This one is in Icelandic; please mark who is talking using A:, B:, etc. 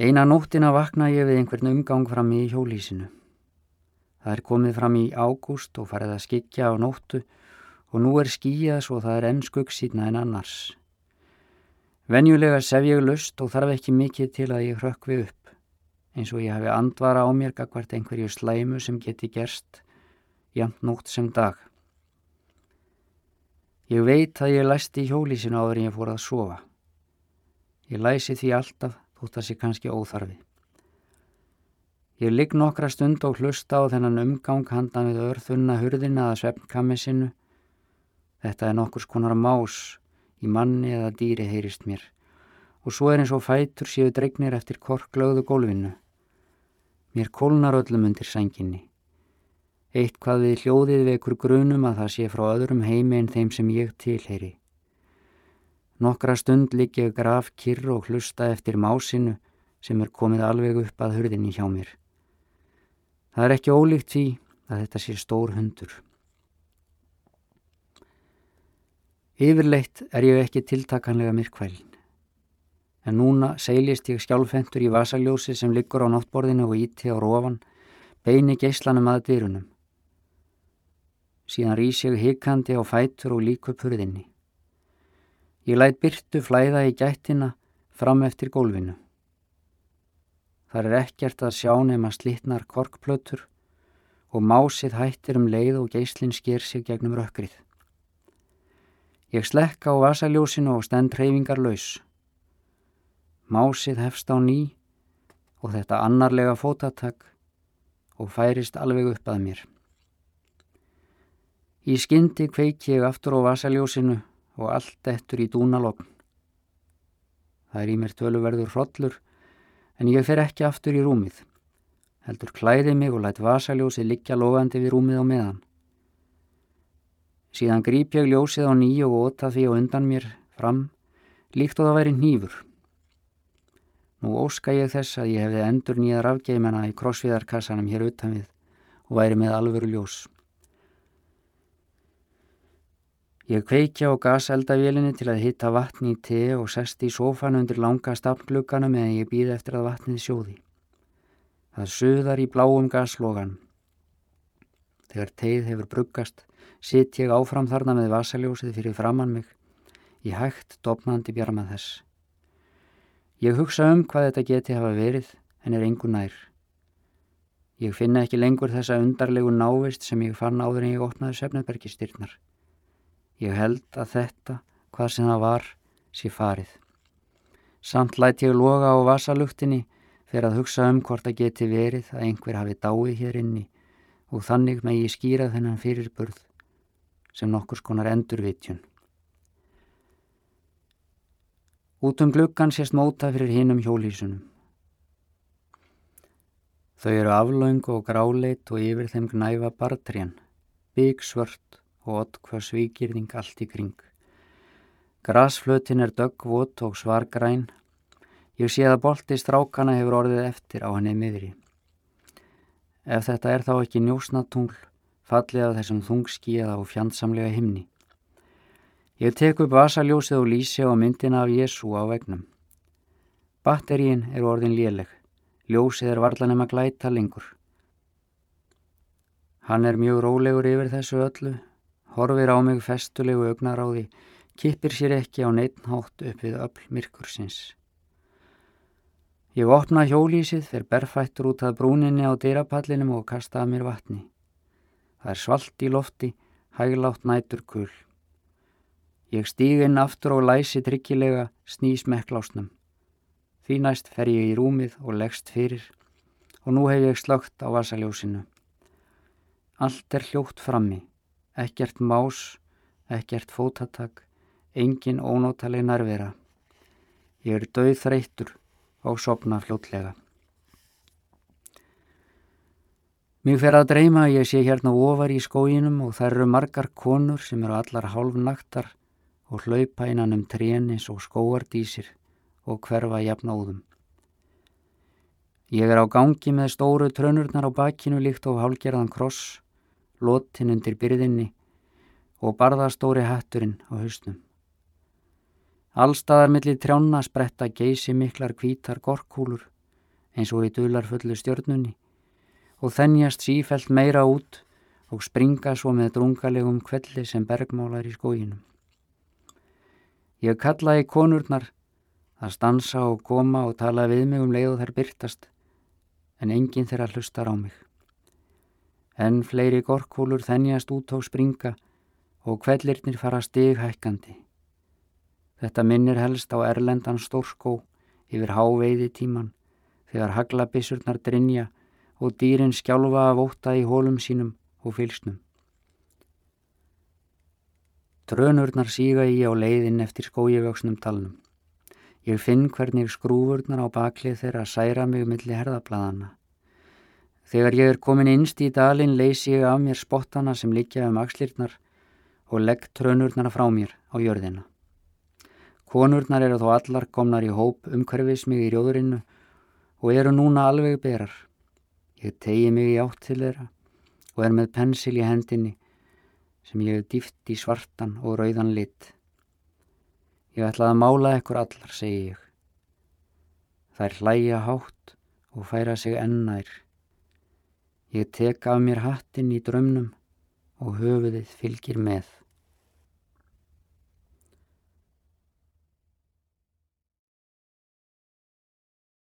A: Eina nóttina vakna ég við einhvern umgang fram í hjólísinu. Það er komið fram í ágúst og farið að skikja á nóttu og nú er skíjað svo það er enn skuggsýtna en annars. Venjulega sef ég lust og þarf ekki mikið til að ég hrökkvi upp, eins og ég hafi andvara á mér gagvart einhverju slæmu sem geti gerst, jæmt nótt sem dag. Ég veit að ég læsti hjólísinu áður en ég fór að sofa. Ég læsi því alltaf þótt að sé kannski óþarfi. Ég ligg nokkra stund og hlusta á þennan umgang handan við örþunna hurðina að svefnkammi sinu. Þetta er nokkurs konar más í manni eða dýri heyrist mér og svo er eins og fætur séu dregnir eftir korklögðu gólfinu. Mér kólnar öllum undir sænginni. Eitt hvað við hljóðið vekur grunum að það sé frá öðrum heimi en þeim sem ég tilheyri. Nokkra stund ligg ég graf kyrr og hlusta eftir másinu sem er komið alveg upp að hurðinni hjá mér. Það er ekki ólíkt því að þetta sé stór hundur. Yfirleitt er ég ekki tiltakanlega myrkvælin. En núna seilist ég skjálfentur í vasaljósi sem liggur á náttborðinu og íti á rófan, beini geyslanum að dyrunum. Síðan rýs ég hikandi á fætur og lík upp hurðinni. Ég læt byrtu flæða í gættina fram eftir gólfinu. Það er ekkert að sjá nema slittnar korkplötur og másið hættir um leið og geyslinn sker sig gegnum rökkrið. Ég slekka á vasaljósinu og stend reyfingar laus. Másið hefst á ný og þetta annarlega fótatak og færist alveg upp að mér. Í skyndi kveiki ég aftur á vasaljósinu og allt eftir í dúnalogn. Það er í mér töluverður hrollur en ég fer ekki aftur í rúmið. Heldur klæði mig og lætt vasaljósið liggja lofandi við rúmið á meðan. Síðan grýp ég ljósið á nýju og óta því og undan mér fram, líkt og það væri nýfur. Nú óska ég þess að ég hefði endur nýjar afgeimena í krossviðarkassanum hér utan við og væri með alvöru ljós. Ég kveikja á gaseldavélinni til að hitta vatni í te og sest í sófan undir langa stafnglugana meðan ég býð eftir að vatnið sjóði. Það suðar í bláum gaslogan. Þegar teið hefur bruggast, sitt ég áfram þarna með vasaljósið fyrir framann mig, í hægt dopnandi bjarmað þess. Ég hugsa um hvað þetta geti hafa verið, en er engur nær. Ég finna ekki lengur þessa undarlegu návist sem ég fann áður en ég opnaði Sefnarbergistyrnar. Ég held að þetta, hvað sem það var, sé farið. Samt lætt ég loga á vasalugtinni fyrir að hugsa um hvort það geti verið að einhver hafi dáið hér inni og þannig með ég skýra þennan fyrirburð sem nokkurs konar endurvitjun. Út um gluggan sést móta fyrir hinnum hjólísunum. Þau eru aflaung og gráleit og yfir þeim gnæfa bartrén, bygg svört og ott hvað svíkirðing allt í kring. Grasflutin er döggvot og svargræn. Ég sé að bolti strákana hefur orðið eftir á henni miðri. Ef þetta er þá ekki njósnatungl, fallið af þessum þungskíða og fjandsamlega himni. Ég tek upp vasaljósið og lísi á myndina af Jésu á vegnum. Batterín er orðin léleg. Ljósið er varlanum að glæta lengur. Hann er mjög rólegur yfir þessu öllu horfir á mig festulegu augnaráði, kippir sér ekki á neittnhátt upp við öll myrkursins. Ég opna hjólísið, fer berfættur út að brúninni á dyrapallinum og kasta að mér vatni. Það er svalt í lofti, hæglátt nætur kull. Ég stíg inn aftur og læsi tryggilega snýs mekklásnum. Því næst fer ég í rúmið og leggst fyrir og nú hef ég slögt á vasaljósinu. Allt er hljótt frammi. Ekkert más, ekkert fótatak, engin ónótaleg nærvera. Ég er döð þreytur og sopna fljótlega. Mér fer að dreyma að ég sé hérna ofar í skóginum og það eru margar konur sem eru allar hálfnaktar og hlaupa innan um trénis og skóardísir og hverfa jafnóðum. Ég er á gangi með stóru trönurnar á bakinu líkt og hálgerðan kross lotin undir byrðinni og barðastóri hatturinn á hausnum. Allstaðar millir trjána spretta geysi miklar kvítar gorkúlur eins og í dularfullu stjörnunni og þennjast sífælt meira út og springa svo með drungalegum kvelli sem bergmálar í skóginum. Ég kallaði konurnar að stansa og koma og tala við mig um leið og þær byrtast en enginn þeirra hlustar á mig. En fleiri gorkúlur þennjast út á springa og kvellirnir fara stighækkandi. Þetta minnir helst á erlendan stórskó yfir háveiði tíman þegar haglabissurnar drinja og dýrin skjálfa að vóta í hólum sínum og fylsnum. Trönurnar síga í á leiðin eftir skójivöksnum talnum. Ég finn hvernig skrúfurnar á baklið þeirra særa mig millir herðablaðana. Þegar ég er komin innst í dalin leysi ég af mér spottana sem likja um axlirnar og legg trönurnar frá mér á jörðina. Konurnar eru þó allar komnar í hóp umhverfis mig í rjóðurinnu og eru núna alveg berar. Ég tegi mig í átt til þeirra og er með pensil í hendinni sem ég hef dýft í svartan og rauðan lit. Ég ætlaði að mála ekkur allar, segi ég. Þær hlæja hátt og færa sig ennær. Ég tek af mér hattin í drömnum og höfuðið fylgir með.